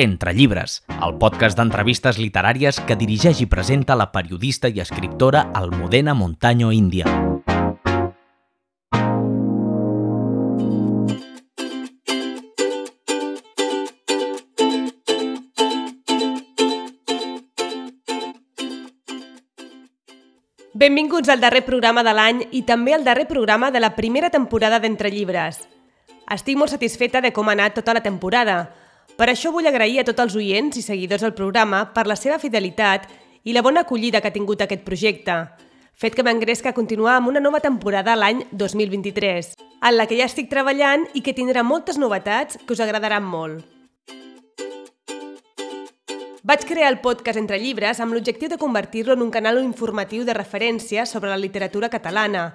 Entre llibres, el podcast d'entrevistes literàries que dirigeix i presenta la periodista i escriptora Almudena Montaño Índia. Benvinguts al darrer programa de l'any i també al darrer programa de la primera temporada d'Entre Llibres. Estic molt satisfeta de com ha anat tota la temporada. Per això vull agrair a tots els oients i seguidors del programa per la seva fidelitat i la bona acollida que ha tingut aquest projecte, fet que m'engresca a continuar amb una nova temporada l'any 2023, en la que ja estic treballant i que tindrà moltes novetats que us agradaran molt. Vaig crear el podcast Entre Llibres amb l'objectiu de convertir-lo en un canal informatiu de referència sobre la literatura catalana.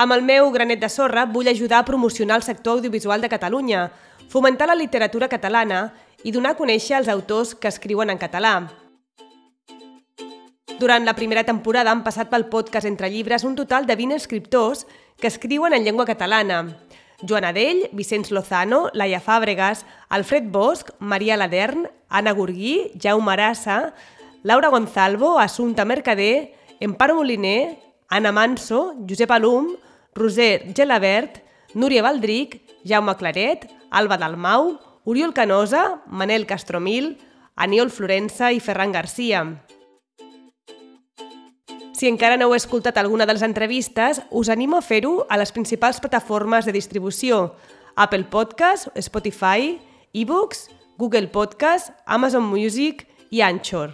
Amb el meu granet de sorra vull ajudar a promocionar el sector audiovisual de Catalunya, fomentar la literatura catalana i donar a conèixer els autors que escriuen en català. Durant la primera temporada han passat pel podcast Entre Llibres un total de 20 escriptors que escriuen en llengua catalana. Joan Adell, Vicenç Lozano, Laia Fàbregas, Alfred Bosch, Maria Ladern, Anna Gurguí, Jaume Arassa, Laura Gonzalvo, Assumpta Mercader, Emparo Moliner, Anna Manso, Josep Alum, Roser Gelabert, Núria Valdric, Jaume Claret, Alba Dalmau, Oriol Canosa, Manel Castromil, Aniol Florença i Ferran Garcia. Si encara no heu escoltat alguna de les entrevistes, us animo a fer-ho a les principals plataformes de distribució, Apple Podcast, Spotify, eBooks, Google Podcast, Amazon Music i Anchor.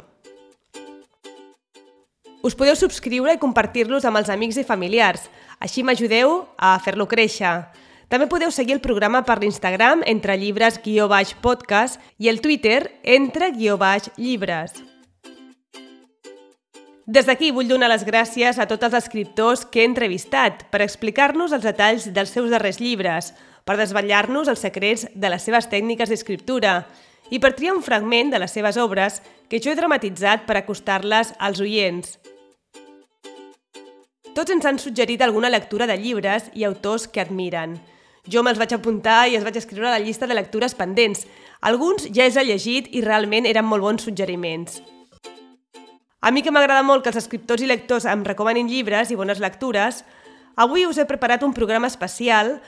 Us podeu subscriure i compartir-los amb els amics i familiars, així m'ajudeu a fer-lo créixer. També podeu seguir el programa per l'Instagram entre llibres guió baix podcast i el Twitter entre guió baix llibres. Des d'aquí vull donar les gràcies a tots els escriptors que he entrevistat per explicar-nos els detalls dels seus darrers llibres, per desvetllar-nos els secrets de les seves tècniques d'escriptura i per triar un fragment de les seves obres que jo he dramatitzat per acostar-les als oients. Tots ens han suggerit alguna lectura de llibres i autors que admiren. Jo me'ls vaig apuntar i es vaig escriure a la llista de lectures pendents. Alguns ja els he llegit i realment eren molt bons suggeriments. A mi que m'agrada molt que els escriptors i lectors em recomanin llibres i bones lectures, avui us he preparat un programa especial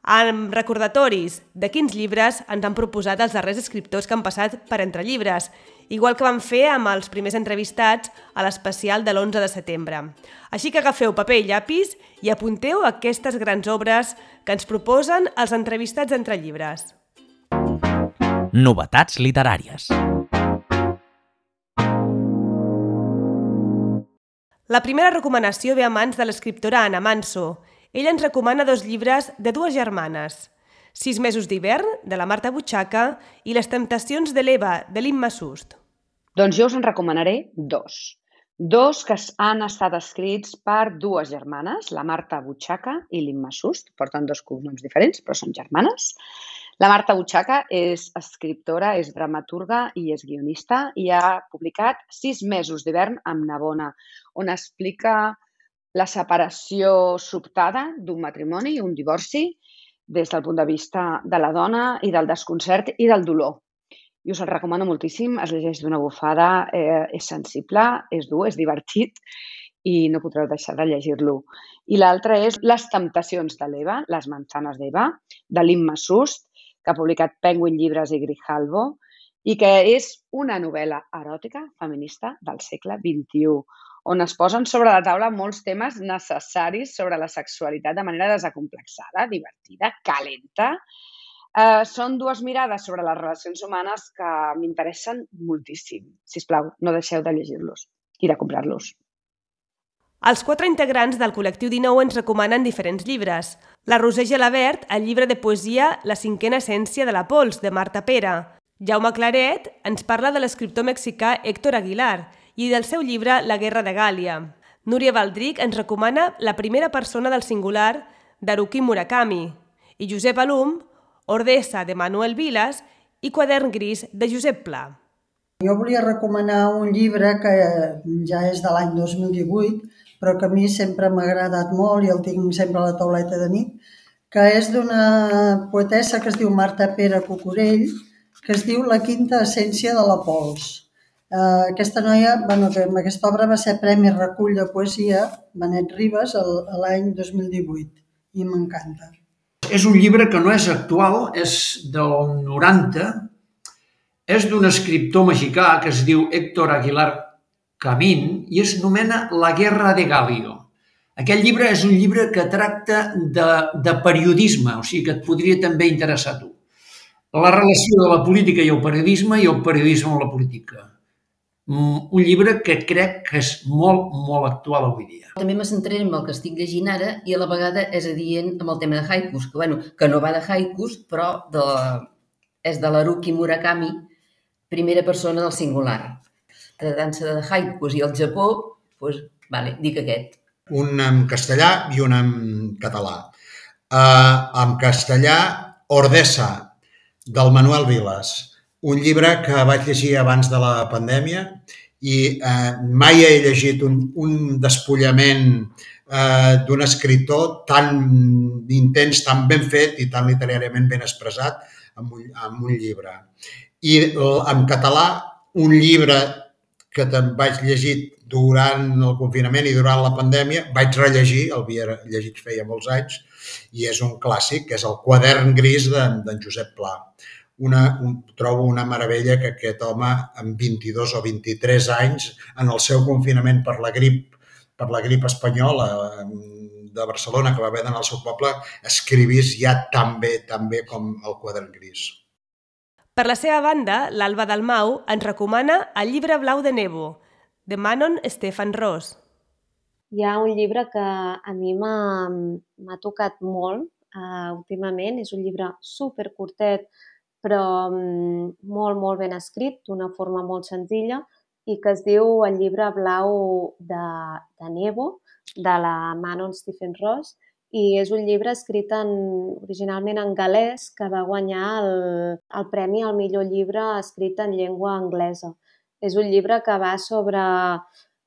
amb recordatoris de quins llibres ens han proposat els darrers escriptors que han passat per entre llibres, igual que vam fer amb els primers entrevistats a l'especial de l'11 de setembre. Així que agafeu paper i llapis i apunteu aquestes grans obres que ens proposen els entrevistats entre llibres. Novetats literàries. La primera recomanació ve a mans de l'escriptora Anna Manso. Ella ens recomana dos llibres de dues germanes. Sis mesos d'hivern, de la Marta Butxaca, i Les temptacions de l'Eva, de l'Imma Sust. Doncs jo us en recomanaré dos. Dos que han estat escrits per dues germanes, la Marta Butxaca i l'Imma Sust. Porten dos cognoms diferents, però són germanes. La Marta Butxaca és escriptora, és dramaturga i és guionista i ha publicat Sis mesos d'hivern amb Navona, on explica la separació sobtada d'un matrimoni, un divorci, des del punt de vista de la dona i del desconcert i del dolor. I us el recomano moltíssim, es llegeix d'una bufada, eh, és sensible, és dur, és divertit i no podreu deixar de llegir-lo. I l'altre és Les temptacions de l'Eva, Les manzanes d'Eva, de l'Imma Sust, que ha publicat Penguin Llibres i Grijalvo, i que és una novel·la eròtica feminista del segle XXI, on es posen sobre la taula molts temes necessaris sobre la sexualitat de manera desacomplexada, divertida, calenta. Eh, són dues mirades sobre les relacions humanes que m'interessen moltíssim. Si plau, no deixeu de llegir-los i de comprar-los. Els quatre integrants del col·lectiu 19 ens recomanen diferents llibres. La Roser Gelabert, el llibre de poesia La cinquena essència de la pols, de Marta Pera. Jaume Claret ens parla de l'escriptor mexicà Héctor Aguilar i del seu llibre La guerra de Gàlia. Núria Valdric ens recomana La primera persona del singular d'Haruki Murakami i Josep Alum, Ordessa de Manuel Vilas i Quadern gris de Josep Pla. Jo volia recomanar un llibre que ja és de l'any 2018, però que a mi sempre m'ha agradat molt i el tinc sempre a la tauleta de nit, que és d'una poetessa que es diu Marta Pere Cucurell, que es diu La quinta essència de la pols. Uh, aquesta noia, bueno, que amb aquesta obra va ser Premi Recull de Poesia Benet Ribes l'any 2018 i m'encanta. És un llibre que no és actual, és del 90, és d'un escriptor mexicà que es diu Héctor Aguilar Camín i es nomena La guerra de Galio. Aquest llibre és un llibre que tracta de, de periodisme, o sigui que et podria també interessar a tu. La relació de la política i el periodisme i el periodisme amb la política un llibre que crec que és molt, molt actual avui dia. També me centraré en el que estic llegint ara i a la vegada és adient amb el tema de haikus, que, bueno, que no va de haikus, però de, és de l'Haruki Murakami, primera persona del singular. De dansa de haikus i el Japó, doncs, vale, dic aquest. Un en castellà i un en català. Uh, en castellà, Ordessa, del Manuel Vilas un llibre que vaig llegir abans de la pandèmia i eh, mai he llegit un, un despullament eh, d'un escriptor tan intens, tan ben fet i tan literàriament ben expressat en un, en un llibre. I en català, un llibre que vaig llegir durant el confinament i durant la pandèmia, vaig rellegir, el havia llegit feia molts anys, i és un clàssic, que és el quadern gris d'en de, Josep Pla una, un, trobo una meravella que aquest home amb 22 o 23 anys en el seu confinament per la grip per la grip espanyola de Barcelona que va haver d'anar al seu poble escrivís ja tan bé, tan bé com el quadern gris. Per la seva banda, l'Alba Dalmau ens recomana el llibre blau de Nebo, de Manon Stefan Ross. Hi ha un llibre que a mi m'ha tocat molt uh, últimament. És un llibre super curtet, però mm, molt, molt ben escrit, d'una forma molt senzilla, i que es diu El llibre blau de, de Nebo, de la Manon Stephen Ross, i és un llibre escrit en, originalment en galès que va guanyar el, el premi al millor llibre escrit en llengua anglesa. És un llibre que va sobre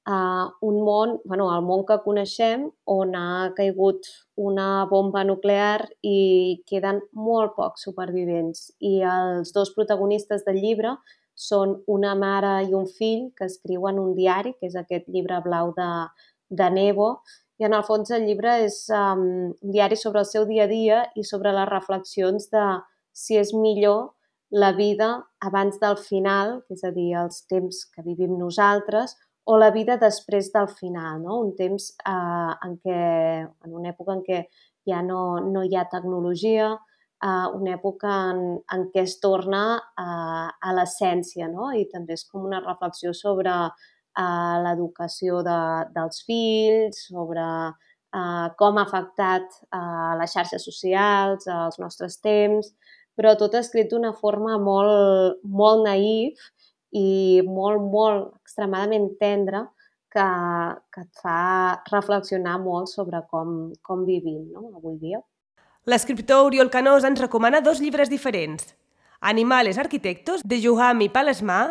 uh, un món, bueno, el món que coneixem, on ha caigut una bomba nuclear i queden molt pocs supervivents. I els dos protagonistes del llibre són una mare i un fill que escriuen un diari, que és aquest llibre blau de, de Nebo, i en el fons el llibre és um, un diari sobre el seu dia a dia i sobre les reflexions de si és millor la vida abans del final, és a dir, els temps que vivim nosaltres, o la vida després del final, no? un temps eh, en què, en una època en què ja no, no hi ha tecnologia, eh, una època en, en què es torna eh, a l'essència no? i també és com una reflexió sobre eh, l'educació de, dels fills, sobre eh, com ha afectat eh, les xarxes socials, els nostres temps, però tot escrit d'una forma molt, molt naïf i molt, molt extremadament tendre que, que et fa reflexionar molt sobre com, com vivim no? avui dia. L'escriptor Oriol Canós ens recomana dos llibres diferents. Animales arquitectos, de Juhami Palesmà,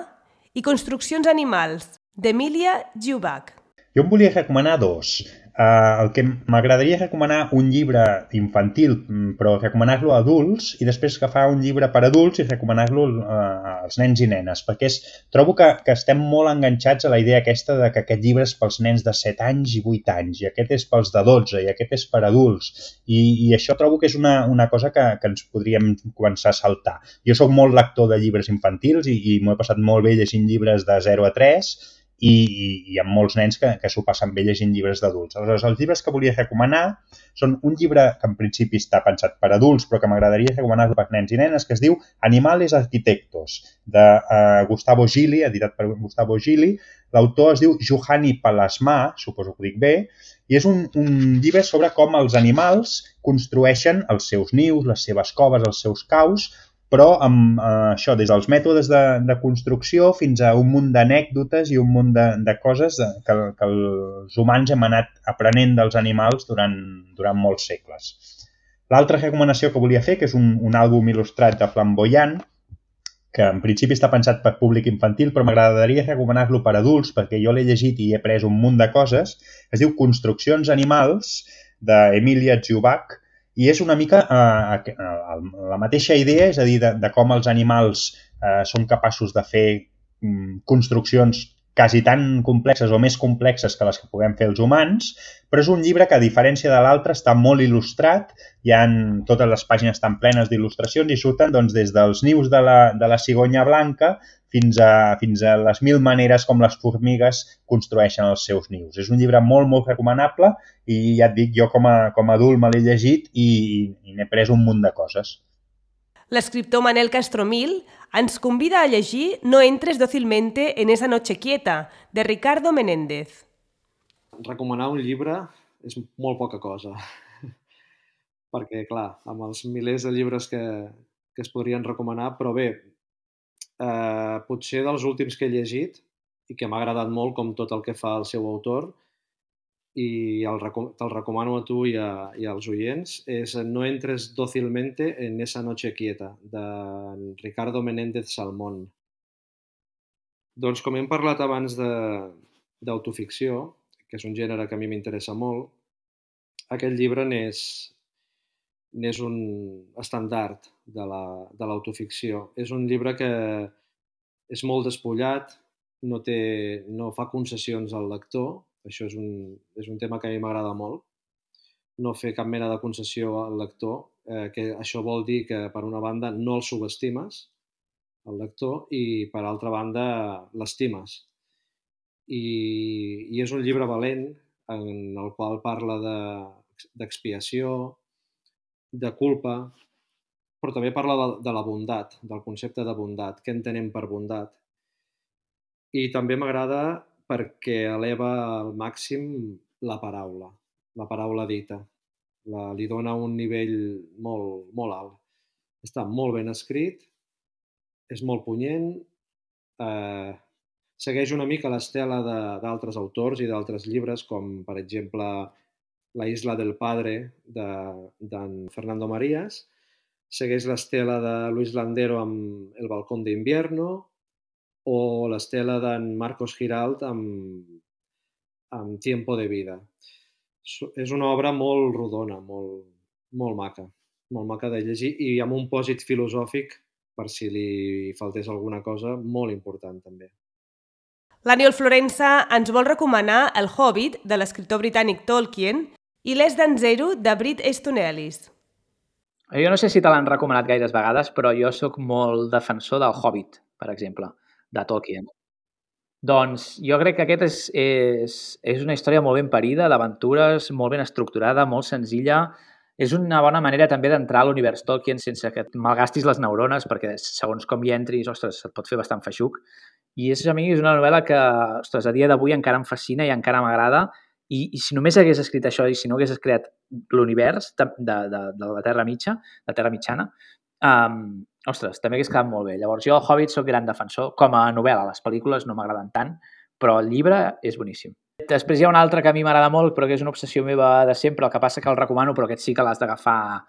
i Construccions animals, d'Emília Giubach. Jo em volia recomanar dos. Uh, el que m'agradaria recomanar un llibre infantil, mm, però recomanar-lo a adults i després agafar un llibre per adults i recomanar-lo uh, als nens i nenes, perquè és, trobo que, que estem molt enganxats a la idea aquesta de que aquest llibre és pels nens de 7 anys i 8 anys, i aquest és pels de 12, i aquest és per adults, i, i això trobo que és una, una cosa que, que ens podríem començar a saltar. Jo sóc molt lector de llibres infantils i, i m'ho he passat molt bé llegint llibres de 0 a 3, i, i hi ha molts nens que, que s'ho passen bé llegint llibres d'adults. Aleshores, els llibres que volia recomanar són un llibre que en principi està pensat per adults, però que m'agradaria recomanar per nens i nenes, que es diu Animales Arquitectos, de uh, Gustavo Gili, editat per Gustavo Gili. L'autor es diu Juhani Palasmà, suposo que ho dic bé, i és un, un llibre sobre com els animals construeixen els seus nius, les seves coves, els seus caus, però amb eh, això, des dels mètodes de, de construcció fins a un munt d'anècdotes i un munt de, de coses que, que els humans hem anat aprenent dels animals durant, durant molts segles. L'altra recomanació que volia fer, que és un, un àlbum il·lustrat de Flamboyant, que en principi està pensat per públic infantil, però m'agradaria recomanar-lo per adults, perquè jo l'he llegit i he après un munt de coses. Es diu Construccions animals, d'Emilia Giubach, i és una mica eh, eh, la mateixa idea, és a dir, de, de com els animals eh, són capaços de fer mm, construccions quasi tan complexes o més complexes que les que puguem fer els humans, però és un llibre que, a diferència de l'altre, està molt il·lustrat, hi han, totes les pàgines estan plenes d'il·lustracions i surten doncs, des dels nius de la, de la cigonya blanca fins a, fins a les mil maneres com les formigues construeixen els seus nius. És un llibre molt, molt recomanable i ja et dic, jo com a, com a adult me l'he llegit i, i n'he pres un munt de coses. L'escriptor Manel Castromil ens convida a llegir No entres dócilmente en esa noche quieta, de Ricardo Menéndez. Recomanar un llibre és molt poca cosa, perquè, clar, amb els milers de llibres que, que es podrien recomanar, però bé, eh, potser dels últims que he llegit i que m'ha agradat molt, com tot el que fa el seu autor, i el, te'l recomano a tu i, a, i als oients, és No entres dócilmente en esa noche quieta, de Ricardo Menéndez Salmón. Doncs com hem parlat abans d'autoficció, que és un gènere que a mi m'interessa molt, aquest llibre n'és n'és un estandard de l'autoficció. La, és un llibre que és molt despullat, no, té, no fa concessions al lector, això és un, és un tema que a mi m'agrada molt. No fer cap mena de concessió al lector, eh, que això vol dir que, per una banda, no el subestimes, el lector, i, per altra banda, l'estimes. I, I és un llibre valent en el qual parla d'expiació, de, de culpa, però també parla de, de la bondat, del concepte de bondat, què entenem per bondat. I també m'agrada perquè eleva al màxim la paraula, la paraula dita. La, li dona un nivell molt, molt alt. Està molt ben escrit, és molt punyent, eh, segueix una mica l'estela d'altres autors i d'altres llibres, com per exemple La isla del padre d'en de, Fernando Marías, segueix l'estela de Luis Landero amb El balcón d'invierno, o l'estela d'en Marcos Giralt amb, amb Tiempo de vida. És una obra molt rodona, molt, molt maca, molt maca de llegir i amb un pòsit filosòfic, per si li faltés alguna cosa, molt important també. L'Aniol Florença ens vol recomanar El Hobbit, de l'escriptor britànic Tolkien, i l'Es d'en Zero, de Brit Easton Ellis. Jo no sé si te l'han recomanat gaires vegades, però jo sóc molt defensor del Hobbit, per exemple de Tolkien. Doncs jo crec que aquest és, és, és una història molt ben parida, d'aventures, molt ben estructurada, molt senzilla. És una bona manera també d'entrar a l'univers Tolkien sense que et malgastis les neurones, perquè segons com hi entris, ostres, et pot fer bastant feixuc. I és, a mi és una novel·la que, ostres, a dia d'avui encara em fascina i encara m'agrada. I, I si només hagués escrit això i si no hagués creat l'univers de, de, de, de la Terra Mitja, la Terra Mitjana, um, ostres, també hagués quedat molt bé. Llavors, jo, Hobbit, sóc gran defensor. Com a novel·la, les pel·lícules no m'agraden tant, però el llibre és boníssim. Després hi ha un altre que a mi m'agrada molt, però que és una obsessió meva de sempre, el que passa que el recomano, però aquest sí que l'has d'agafar...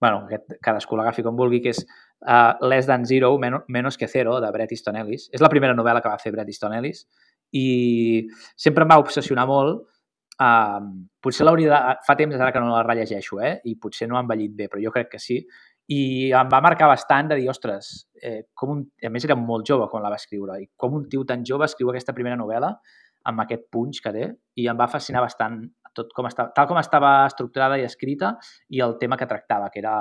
bueno, aquest, cadascú l'agafi com vulgui, que és uh, Less Than Zero, Menos que Zero, de Bret Easton Ellis. És la primera novel·la que va fer Bret Easton Ellis i sempre em va obsessionar molt. Uh, potser l'hauria de... Fa temps ara que no la rellegeixo, eh? I potser no ha envellit bé, però jo crec que sí i em va marcar bastant de dir, ostres, eh, com un, a més era molt jove quan la va escriure, i com un tio tan jove escriu aquesta primera novel·la amb aquest punx que té, i em va fascinar bastant tot com estava, tal com estava estructurada i escrita i el tema que tractava, que era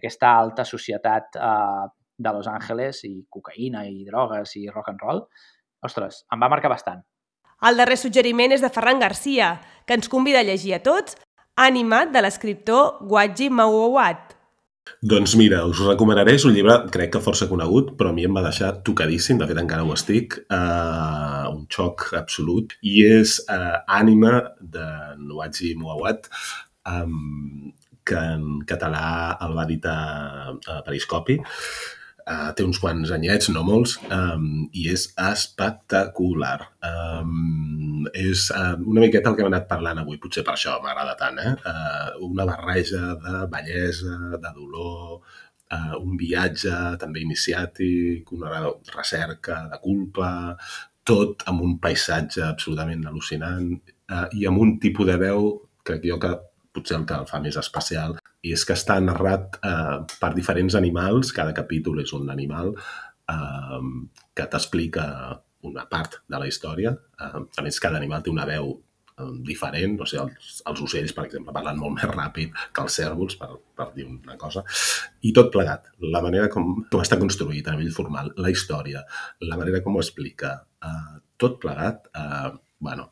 aquesta alta societat eh, de Los Angeles i cocaïna i drogues i rock and roll. Ostres, em va marcar bastant. El darrer suggeriment és de Ferran Garcia, que ens convida a llegir a tots Animat de l'escriptor Guaji Mauawat. Doncs mira, us recomanaré, és un llibre crec que força conegut, però a mi em va deixar tocadíssim, de fet encara ho estic, uh, un xoc absolut, i és uh, Ànima de Nuaji Muawat, um, que en català el va editar a Periscopi, Uh, té uns quants anyets, no molts, um, i és espectacular. Um, és uh, una miqueta el que hem anat parlant avui, potser per això m'agrada tant, eh? Uh, una barreja de bellesa, de dolor, uh, un viatge també iniciàtic, una recerca de culpa, tot amb un paisatge absolutament al·lucinant uh, i amb un tipus de veu, crec jo que potser el que el fa més especial, i és que està narrat eh, per diferents animals, cada capítol és un animal, eh, que t'explica una part de la història. Eh, a més, cada animal té una veu eh, diferent, o sigui, els, els ocells, per exemple, parlen molt més ràpid que els cèrvols, per, per dir una cosa, i tot plegat, la manera com, com està construït a nivell formal, la història, la manera com ho explica, eh, tot plegat, eh, bueno,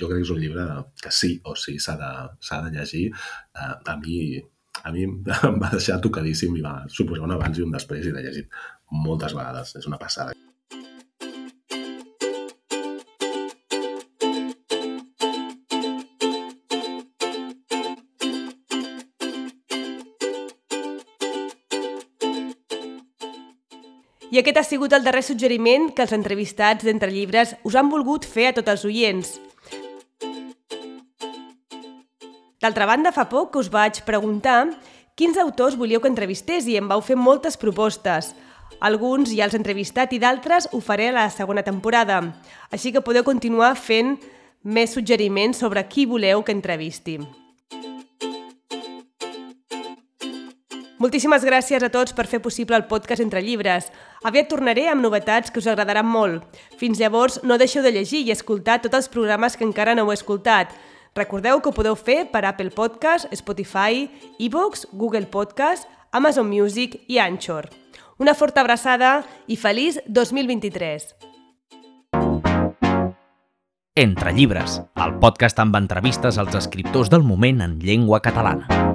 jo crec que és un llibre que sí o sí s'ha de, de llegir. Eh, a mi a mi em va deixar tocadíssim i va suposar un abans i un després i l'he llegit moltes vegades. És una passada. I aquest ha sigut el darrer suggeriment que els entrevistats d'Entre Llibres us han volgut fer a tots els oients. D'altra banda, fa poc us vaig preguntar quins autors volíeu que entrevistés i em vau fer moltes propostes. Alguns ja els he entrevistat i d'altres ho faré a la segona temporada. Així que podeu continuar fent més suggeriments sobre qui voleu que entrevisti. Moltíssimes gràcies a tots per fer possible el podcast Entre Llibres. Aviat tornaré amb novetats que us agradaran molt. Fins llavors, no deixeu de llegir i escoltar tots els programes que encara no heu escoltat. Recordeu que ho podeu fer per Apple Podcast, Spotify, iVoox, Google Podcast, Amazon Music i Anchor. Una forta abraçada i feliç 2023! Entre llibres, el podcast amb entrevistes als escriptors del moment en llengua catalana.